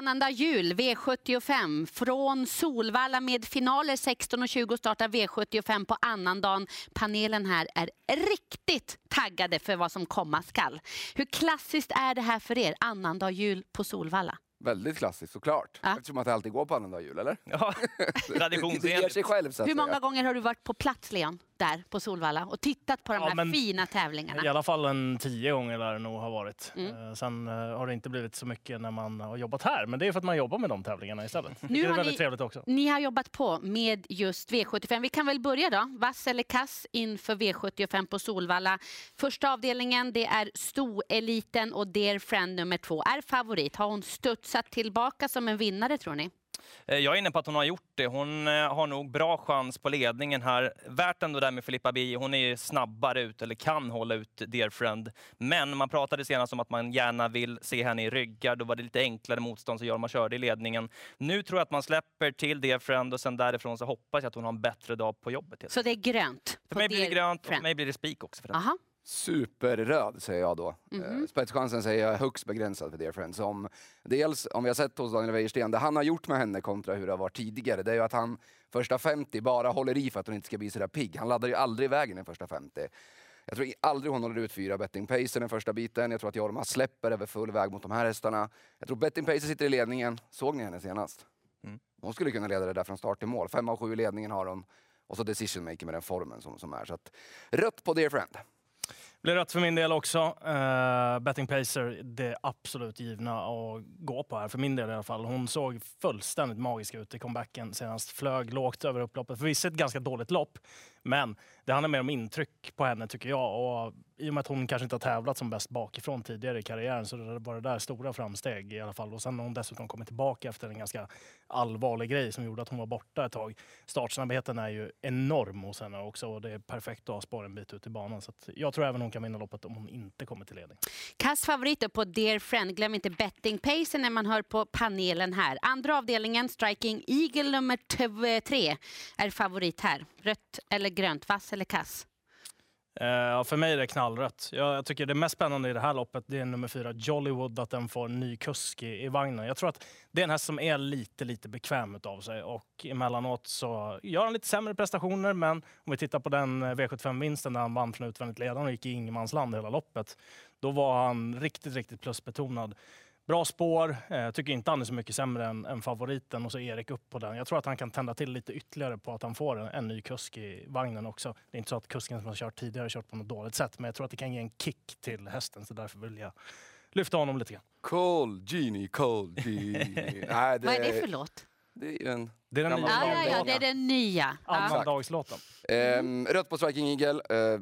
Annandag jul, V75 från Solvalla med finaler 16.20 startar V75 på annandagen. Panelen här är riktigt taggade för vad som komma skall. Hur klassiskt är det här för er, annandag jul på Solvalla? Väldigt klassiskt såklart. Ja. Eftersom att det alltid går på annandag jul, eller? Ja, traditionsenligt. Hur många gånger har du varit på plats, Leon, där på Solvalla och tittat på de Ja, här men- fina tävlingarna? I alla fall en tio gånger lär det nog ha varit. Mm. Eh, Sen eh, har det inte blivit så mycket när man har jobbat här. Men det är för att man jobbar med de tävlingarna istället. Nu det är har väldigt ni- trevligt också. Ni har jobbat på med just V75. Vi kan väl börja då. Vass eller kass inför V75 på Solvalla. Första avdelningen det är Stoeliten och Dear Friend nummer två är favorit. Har hon studsat tillbaka som en vinnare tror ni? Eh, Jag är inne på att hon har gjort det. Hon eh, har nog bra chans på ledningen här. Värt ändå där med Filippa Bi. Hon är ju snabbare ut, eller kan hålla ut Dear Friend. Men man pratade senast om att man gärna vill se henne i ryggar. Då var det lite enklare motstånd som Jorma körde i ledningen. Nu tror jag att man släpper till Dear Friend och sen därifrån så hoppas jag att hon har en bättre dag på jobbet. Så det är grönt? För mig blir det grönt och för mig blir det spik också. För den. Aha. Superröd säger jag då. Mhm. Eh, Spetschansen säger jag är högst begränsad för Dear Friends. Om, dels om vi har sett hos Daniel Wäjersten, det han har gjort med henne kontra hur det har varit tidigare, det är ju att han första 50 bara håller i för att hon inte ska bli sådär pigg. Han laddar ju aldrig iväg i den första 50. Jag tror aldrig hon håller ut fyra betting pacer den första biten. Jag tror att Jorma släpper över full väg mot de här hästarna. Jag tror betting pacer sitter i ledningen. Såg ni henne senast? Mm. Hon skulle kunna leda det där från start till mål. Fem av sju i ledningen har hon. Och så decision maker med den formen som, som är. Så att, rött på Dear Friend. Blir rött för min del också. Uh, betting Pacer, det absolut givna att gå på här. För min del i alla fall. Hon såg fullständigt magisk ut i comebacken senast. Flög lågt över upploppet. Förvisso ett ganska dåligt lopp. Men det handlar mer om intryck på henne tycker jag. Och i och med att hon kanske inte har tävlat som bäst bakifrån tidigare i karriären så var det där stora framsteg i alla fall. Och sen har hon dessutom kommit tillbaka efter en ganska allvarlig grej som gjorde att hon var borta ett tag. Startsnabbheten är ju enorm hos henne också och det är perfekt att ha spår en bit ut i banan. Så att jag tror även hon kan vinna loppet om hon inte kommer till ledning. Kass favorit på Dear Friend. Glöm inte bettingpacen när man hör på panelen här. Andra avdelningen, Striking Eagle nummer tre, är favorit här. Rött eller grönt, vass eller kass? Uh, för mig är det knallrött. Jag, jag tycker det mest spännande i det här loppet det är nummer fyra, Jollywood, att den får en ny kusk i, i vagnen. Jag tror att det är en häst som är lite, lite bekväm av sig och emellanåt så gör han lite sämre prestationer. Men om vi tittar på den eh, V75-vinsten där han vann från utvändigt ledande och gick i ingenmansland hela loppet. Då var han riktigt, riktigt plusbetonad. Bra spår, eh, tycker inte han är så mycket sämre än, än favoriten och så Erik upp på den. Jag tror att han kan tända till lite ytterligare på att han får en, en ny kusk i vagnen också. Det är inte så att kusken som har kört tidigare har kört på något dåligt sätt, men jag tror att det kan ge en kick till hästen så därför vill jag lyfta honom lite grann. Cold Genie, Cold Genie. Nej, det, Vad är det för låt? Det är en... Det är den Gammal nya Ja, ja, ja, det är den nya. Ja. Annandagslåten. Ehm, rött på Striking Eagle. Eh,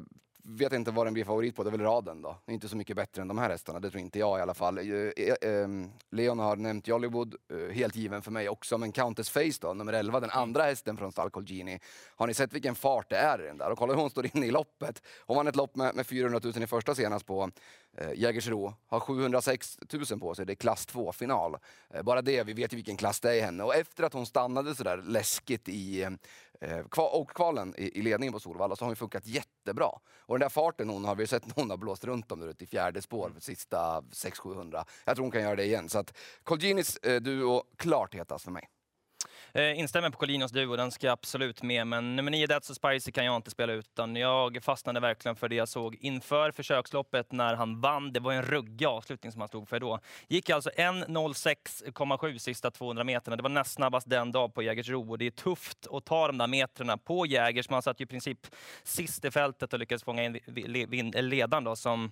vet inte vad den blir favorit på, det är väl raden då. Inte så mycket bättre än de här hästarna, det tror inte jag i alla fall. Eh, eh, ehm, Leon har nämnt Jollywood, eh, helt given för mig också. Men Countess Face då, nummer 11, den andra hästen från Stall Called Genie. Har ni sett vilken fart det är i den där? Och kolla hur hon står inne i loppet. Hon vann ett lopp med, med 400 000 i första senast på eh, Jägersro. Har 706 000 på sig, det är klass 2-final. Bara det, vi vet ju vilken klass det är i henne. Och efter att hon stannade sådär läskigt i och kvalen i, ledningen på Solvalla så har hon funkat jättebra. Och den där farten hon har, vi har sett när hon har blåst runt om i fjärde spår för sista 600-700. Jag tror hon kan göra det igen. Så att Colginis eh, duo, klart hetast för mig. Eh, instämmer på Colinos duo, den ska jag absolut med. Men nummer 9, That's so Spicy, kan jag inte spela utan. Jag fastnade verkligen för det jag såg inför försöksloppet när han vann. Det var en ruggig avslutning som han stod för då. Gick alltså 1.06,7 sista 200 meterna. Det var näst snabbast den dag på Jägersro. Och det är tufft att ta de där metrarna på Jägers. Man satt ju i princip sist i fältet och lyckades fånga in ledaren då, som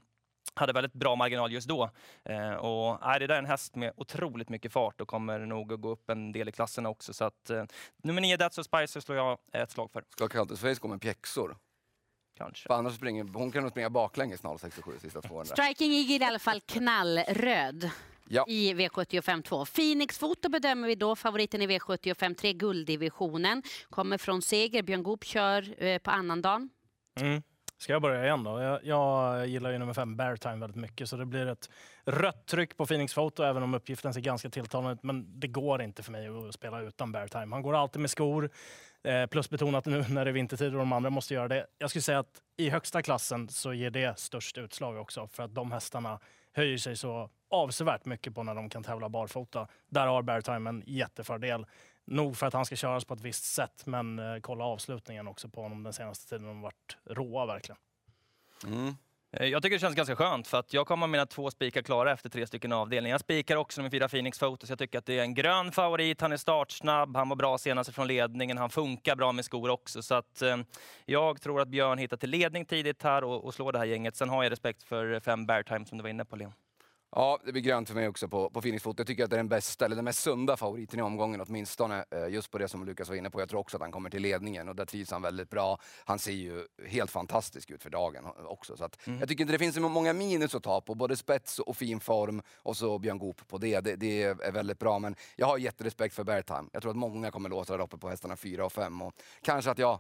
hade väldigt bra marginal just då. Eh, och, nej, det där är en häst med otroligt mycket fart och kommer nog att gå upp en del i klasserna också. Så att, eh, nummer 9, That's so Spicer, slår jag ett slag för. Ska Countess Face gå med pjäxor? Kanske. För annars springer, hon kan nog springa baklänges 0,67 sista 200. Striking Eagle är i alla fall knallröd Ja. i V75 2. Phoenix Foto bedömer vi då, favoriten i V75 3, gulddivisionen. Kommer från seger, Björn Goop kör eh, på annandagen. Mm. Ska jag börja igen då? Jag, jag gillar ju nummer fem, Bear Time, väldigt mycket. Så det blir ett rött tryck på Phoenix Photo, även om uppgiften ser ganska tilltalande ut. Men det går inte för mig att spela utan Bear Time. Han går alltid med skor. Eh, plus betonat nu när det är vintertid och de andra måste göra det. Jag skulle säga att i högsta klassen så ger det störst utslag också. För att de hästarna höjer sig så avsevärt mycket på när de kan tävla barfota. Där har Beartime en jättefördel. Nog för att han ska köras på ett visst sätt, men eh, kolla avslutningen också på honom den senaste tiden. De har varit råa verkligen. Mm. Eh, Jag tycker det känns ganska skönt för att jag kommer ha mina två spikar klara efter tre stycken avdelningar. Jag spikar också med fyra Phoenix Photos. Jag tycker att det är en grön favorit. Han är startsnabb, han var bra senast från ledningen, han funkar bra med skor också. Så att, eh, jag tror att Björn hittar till ledning tidigt här och, och slår det här gänget. Sen har jag respekt för fem bear time som du var inne på Leon. Ja, det blir grönt för mig också på, på Foot. Jag tycker att det är den bästa, eller den mest sunda favoriten i omgången åtminstone. Eh, Just på det som Lukas var inne på. Jag tror också att han kommer till ledningen och där trivs han väldigt bra. Han ser ju helt fantastisk ut för dagen också. Så att Mm. Jag tycker inte det finns så många minus att ta på. Både spets och fin form och så Björn Goop på det. det. Det är väldigt bra. Men jag har jätterespekt för Beartime. Jag tror att många kommer låta där uppe på hästarna 4 och 5. Och kanske att jag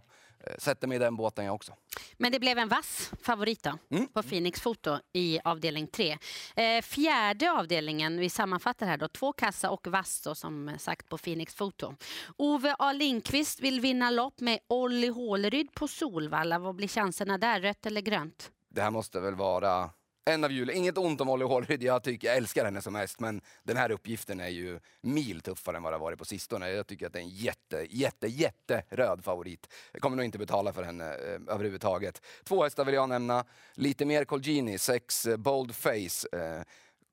sätter mig i den båten jag också. Men det blev en vass favorit då, Mm. på Phoenix Foto i avdelning 3. Eh, fjärde avdelningen, vi sammanfattar här då, två kassa och vass då, som sagt på Phoenix Foto. Ove A Lindqvist vill vinna lopp med Olli Håleryd på Solvalla. Vad blir chanserna där, rött eller grönt? Det här måste väl vara en av jul. Inget ont om Molly Hålryd, jag, tycker, jag älskar henne som mest. Men den här uppgiften är ju mil tuffare än vad det har varit på sistone. Jag tycker att det är en jätte, jätte, jätte röd favorit. Jag kommer nog inte betala för henne eh, överhuvudtaget. Två hästar vill jag nämna. Lite mer Colgini, sex eh, Bold Face. Eh,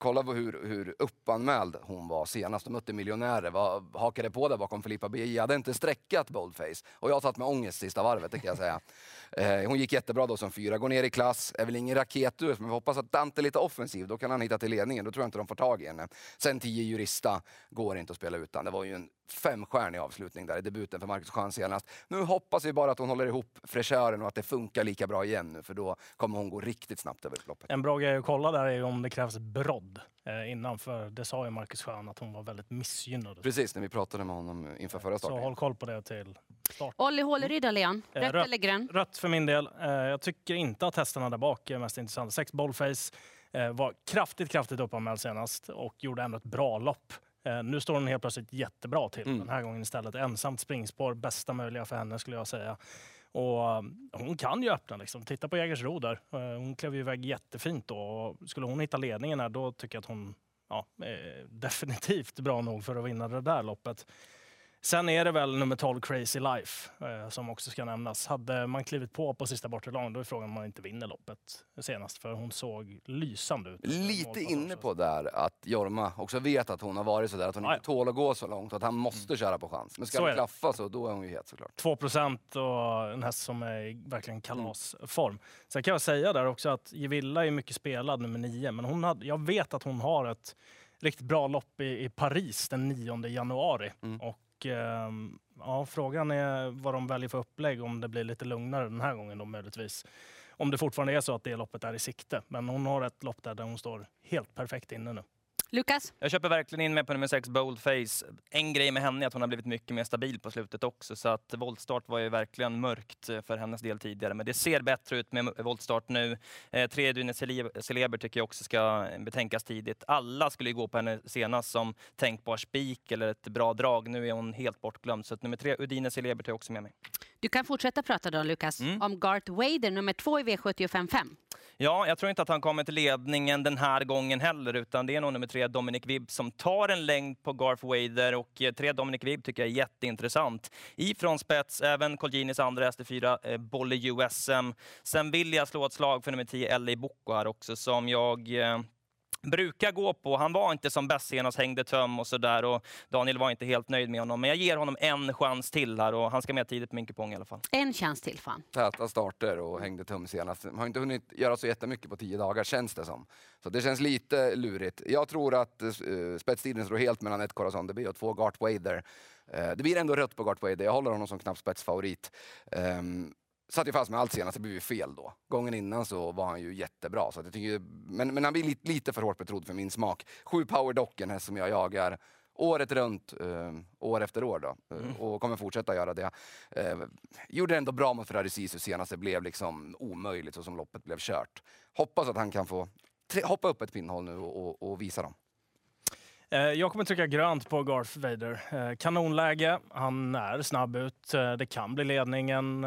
Kolla hur, hur uppanmäld hon var senast. De mötte miljonärer. Var, hakade på där bakom Filippa BJ. Hade inte sträckat Boldface. Och jag har tagit med ångest sista varvet, det kan jag säga. Eh, hon gick jättebra då som fyra. Går ner i klass. Är väl ingen raketus, men vi hoppas att Dante är lite offensiv. Då kan han hitta till ledningen. Då tror jag inte de får tag i henne. Sen 10 Jurista går inte att spela utan. Det var ju en femstjärnig avslutning där i debuten för Marcus Schön senast. Nu hoppas vi bara att hon håller ihop fräschören och att det funkar lika bra igen nu. För då kommer hon gå riktigt snabbt över loppet. En bra grej att kolla där är om det krävs brodd eh, innan, för det sa ju Marcus Schön att hon var väldigt missgynnad. Precis, när vi pratade med honom inför förra Så starten. håll koll på det till start. Olli Håleryd Leon? Eh, Rött rött. eller grön? Rött för min del. Eh, jag tycker inte att hästarna där bak är mest intressanta. Sex Boldface eh, var kraftigt, kraftigt uppanmäld senast och gjorde ändå ett bra lopp. Eh, nu står hon helt plötsligt jättebra till Mm. den här gången istället. Ensamt springspår, bästa möjliga för henne skulle jag säga. Och eh, hon kan ju öppna liksom. Titta på Jägersro där. Eh, hon klev iväg jättefint då. Och skulle hon hitta ledningen här, då tycker jag att hon ja, är definitivt bra nog för att vinna det där loppet. Sen är det väl nummer 12 Crazy Life eh, som också ska nämnas. Hade man klivit på på sista bortre lång, då är frågan om man inte vinner loppet senast. För hon såg lysande ut. Lite inne på där att Jorma också vet att hon har varit så där att hon ja. inte tål att gå så långt att han måste köra på chans. Men ska Så det. klaffa så då är hon ju het såklart. 2 procent och en häst som är i verkligen kalasform. Sen kan jag säga där också att Gevilla är mycket spelad, nummer 9. Men hon hade, jag vet att hon har ett riktigt bra lopp i, i Paris den 9 januari. Mm. Och och ehm, ja, frågan är vad de väljer för upplägg, om det blir lite lugnare den här gången då möjligtvis. Om det fortfarande är så att det loppet är i sikte. Men hon har ett lopp där, där hon står helt perfekt inne nu. Lukas? Jag köper verkligen in mig på nummer 6 Boldface. En grej med henne är att hon har blivit mycket mer stabil på slutet också. Så att voltstart var ju verkligen mörkt eh, för hennes del tidigare. Men det ser bättre ut med voltstart nu. Eh, tre Dune Celeber tycker jag också ska betänkas tidigt. Alla skulle ju gå på henne senast som tänkbar spik eller ett bra drag. Nu är hon helt bortglömd. Så att nummer tre Udine Celeber tar jag också med mig. Du kan fortsätta prata då, Lukas, Mm. om Garth Wader, nummer två i V755. Ja, jag tror inte att han kommer till ledningen den här gången heller, utan det är nog nummer tre, Dominic Vibb, som tar en längd på Garth Wader. Och eh, tre Dominic Vibb tycker jag är jätteintressant. Ifrån spets, även Colginis andra häst i fyra, eh, Bolle USM. Sen vill jag slå ett slag för nummer 10, LA Bocco här också, som jag eh, brukar gå på. Han var inte som bäst senast, hängde töm och sådär. Och Daniel var inte helt nöjd med honom. Men jag ger honom en chans till här och han ska med tidigt med en kupong i alla fall. En chans till fan. Täta starter och hängde tum senast. Har inte hunnit göra så jättemycket på tio dagar känns det som. Så det känns lite lurigt. Jag tror att uh, spetstiden står helt mellan ett Corazon DB och två Gart Wader. Eh, det blir ändå rött på Gart Wader. Jag håller honom som knapp spetsfavorit. Um, satt ju fast med allt senast, det blev ju fel då. Gången innan så var han ju jättebra. Så jag tycker, men, men han blir lite, lite för hårt betrodd för min smak. Sju Power Dock, en häst som jag jagar året runt, eh, år efter år då. Eh, och kommer fortsätta göra det. Eh, gjorde ändå bra mot Ferrari Sisu senast, det blev liksom omöjligt så som loppet blev kört. Hoppas att han kan få tre, hoppa upp ett pinnhål nu och, och, och visa dem. Eh, Jag kommer trycka grönt på Garth Vader. Eh, Kanonläge, han är snabb ut, det kan bli ledningen.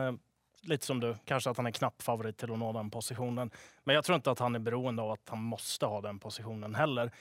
Eh, lite som du, kanske att han är knapp favorit till att nå den positionen. Men jag tror inte att han är beroende av att han måste ha den positionen heller.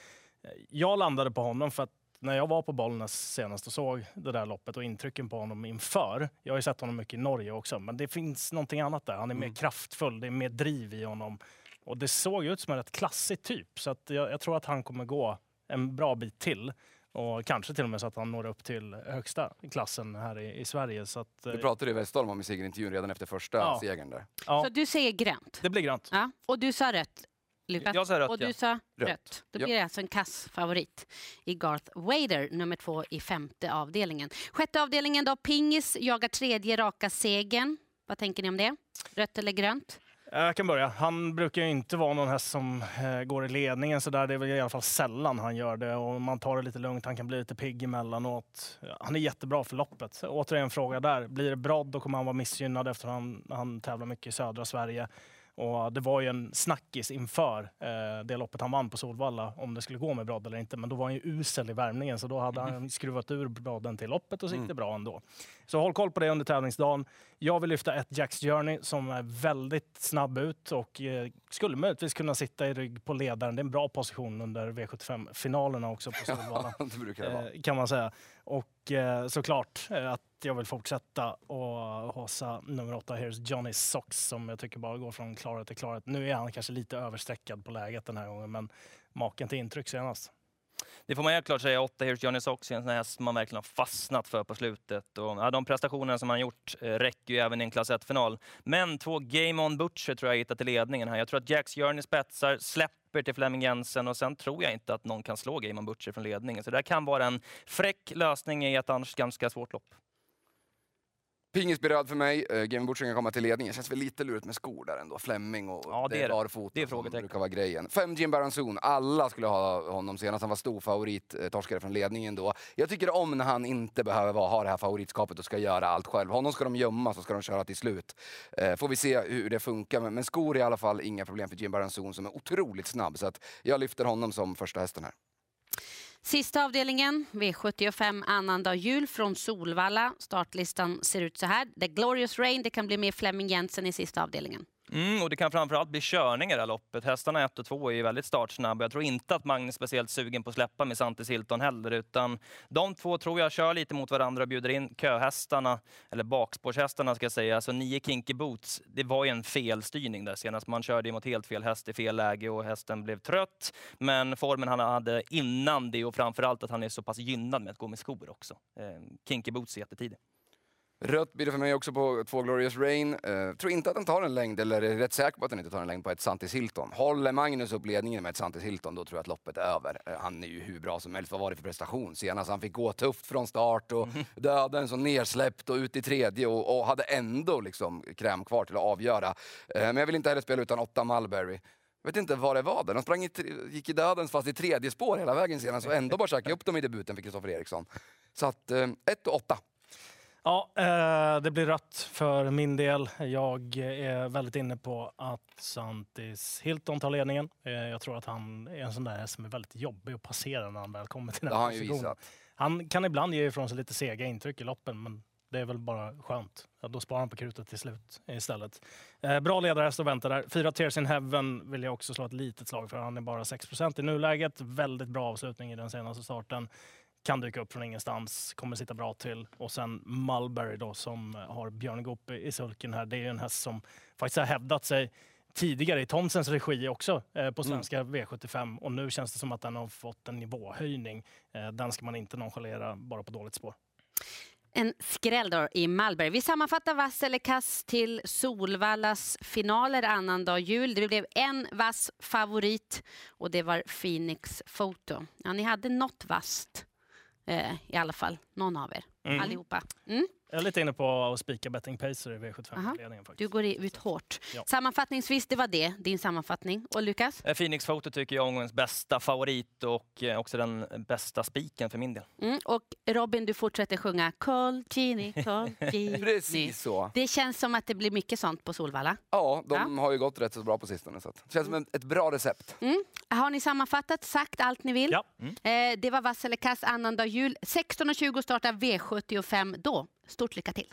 Jag landade på honom för att när jag var på Bollnäs senast och såg det där loppet och intrycken på honom inför. Jag har ju sett honom mycket i Norge också, men det finns någonting annat där. Han är mer Mm. kraftfull, det är mer driv i honom. Och det såg ut som en rätt klassig typ, så att jag, jag tror att han kommer gå en bra bit till. Och kanske till och med så att han når upp till högsta klassen här i, i Sverige. Så att, eh, Du pratade i Westholm om i segerintervjun redan efter första Ja. segern där. ja, Så du säger grönt. det blir grönt. Ja. Och du sa rött, Lukas. Jag sa rött, Och du ja. sa rött. Rött. Då blir det alltså en kass favorit i Garth Wader, nummer två i femte avdelningen. Sjätte avdelningen då, Pingis jagar tredje raka segern. Vad tänker ni om det? Rött eller grönt? Eh, jag kan börja. Han brukar ju inte vara någon häst som eh, går i ledningen så där. Det är väl i alla fall sällan han gör det och man tar det lite lugnt. Han kan bli lite pigg emellanåt. Han är jättebra för loppet. Så återigen fråga där. Blir det brodd då kommer han vara missgynnad eftersom han, han tävlar mycket i södra Sverige. Och det var ju en snackis inför eh, det loppet han vann på Solvalla om det skulle gå med brodd eller inte. Men då var han ju usel i värmningen så då hade han skruvat ur brodden till loppet och så gick det bra ändå. Så håll koll på det under tävlingsdagen. Jag vill lyfta ett Jacks Journey som är väldigt snabb ut och eh, skulle möjligtvis kunna sitta i rygg på ledaren. Det är en bra position under V75-finalerna också på Solvalla. det brukar det vara. eh, kan man säga. Och eh, såklart eh, att jag vill fortsätta och håsa nummer åtta, Here's Johnny Sox, som jag tycker bara går från klarhet till klarhet. Nu är han kanske lite överstreckad på läget den här gången, men maken till intryck senast. Det får man helt klart säga. Åtta Here's Johnny Sox är en sån här häst som man verkligen har fastnat för på slutet. Och, ja, de prestationerna som han gjort eh, räcker ju även i en klass 1-final. Men två Game On Butcher tror jag hittar till ledningen här. Jag tror att Jacks Journey spetsar, släpper till Flemming Jensen och sen tror jag inte att någon kan slå Game On Butcher från ledningen. Så det här kan vara en fräck lösning i ett annars ganska svårt lopp. Pingis blir röd för mig. Uh, Game Butcher kan komma till ledningen. Känns väl lite lurigt med skor där ändå. Fleming och Ja, det är det. barfota Det är som brukar vara grejen. Fem Jim Baranzon. Alla skulle ha honom senast. Han var stor favorit. eh, Torskade från ledningen då. Jag tycker om när han inte behöver vara, ha det här favoritskapet och ska göra allt själv. Honom ska de gömma så ska de köra till slut. Eh, får vi se hur det funkar. Men, men skor är i alla fall inga problem för Jim Baranzon som är otroligt snabb. Så att jag lyfter honom som första hästen här. Sista avdelningen, V75 annandag jul från Solvalla. Startlistan ser ut så här. The Glorious Rain, det kan bli med Flemming Jensen i sista avdelningen. Mm, och det kan framförallt bli körning i det här loppet. Hästarna 1 och 2 är ju väldigt startsnabba. Jag tror inte att Magnus är speciellt sugen på att släppa med Santis Hilton heller, utan de två tror jag kör lite mot varandra och bjuder in köhästarna, eller bakspårshästarna ska jag säga. Alltså nio Kinky Boots, det var ju en felstyrning där senast. Man körde mot helt fel häst i fel läge och hästen blev trött. Men formen han hade innan det och framförallt att han är så pass gynnad med att gå med skor också. Eh, Kinky Boots är jättetidig. Rött blir det för mig också på två Glorious Rain. Uh, tror inte att den tar en längd, eller är rätt säker på att den inte tar en längd på ett Santis Hilton. Håller Magnus upp ledningen med ett Santis Hilton, då tror jag att loppet är över. Eh, han är ju hur bra som helst. Vad var det för prestation senast? Han fick gå tufft från start och döda en så nersläppt och ut i tredje och, och hade ändå liksom kräm kvar till att avgöra. Eh, men jag vill inte heller spela utan åtta Mulberry. Jag vet inte vad det var där. De sprang i, gick i dödens fast i tredje spår hela vägen senast och ändå bara käkade upp dem i debuten för Kristoffer Eriksson. Så att eh, ett och åtta. Ja, eh, det blir rött för min del. Jag är väldigt inne på att Santis Hilton tar ledningen. Eh, jag tror att han är en sån där som är väldigt jobbig att passera när han väl kommer till den här positionen. Han kan ibland ge ifrån sig lite sega intryck i loppen, men det är väl bara skönt. Ja, då sparar han på krutet till slut istället. Eh, bra ledarhäst att vänta där. Fyra Tears in Heaven vill jag också slå ett litet slag för. Han är bara 6% i nuläget. Väldigt bra avslutning i den senaste starten. Kan dyka upp från ingenstans, kommer sitta bra till. Och sen Mulberry då som har Björn Goop i sulken här. Det är ju en häst som faktiskt har hävdat sig tidigare i Thomsens regi också eh, på svenska V75 och nu känns det som att den har fått en nivåhöjning. Eh, den ska man inte nonchalera bara på dåligt spår. En skräll då i Malberg. Vi sammanfattar vass eller kass till Solvallas finaler annandag jul. Det blev en vass favorit och det var Phoenix Photo. Ja, ni hade något vasst eh, i alla fall, någon av er. Mm. Allihopa. Mm. Jag är lite inne på att spika betting pacer i Aha. V75-ledningen Du går ut hårt. Ja. Sammanfattningsvis, det var det, din sammanfattning. Och Lukas? Eh, Phoenix Photo tycker jag är omgångens bästa favorit och eh, också den bästa spiken för min del. Mm. Och Robin, du fortsätter sjunga Call Genie, Call Genie. Precis så. Det känns som att det blir mycket sånt på Solvalla. Ja, de har ju gått rätt så bra på sistone. Så det känns som ett bra recept. Mm. Har ni sammanfattat, sagt allt ni vill? Ja. Eh, det var vass eller kass annandag jul. 16.20 startar V75 då. Stort lycka till!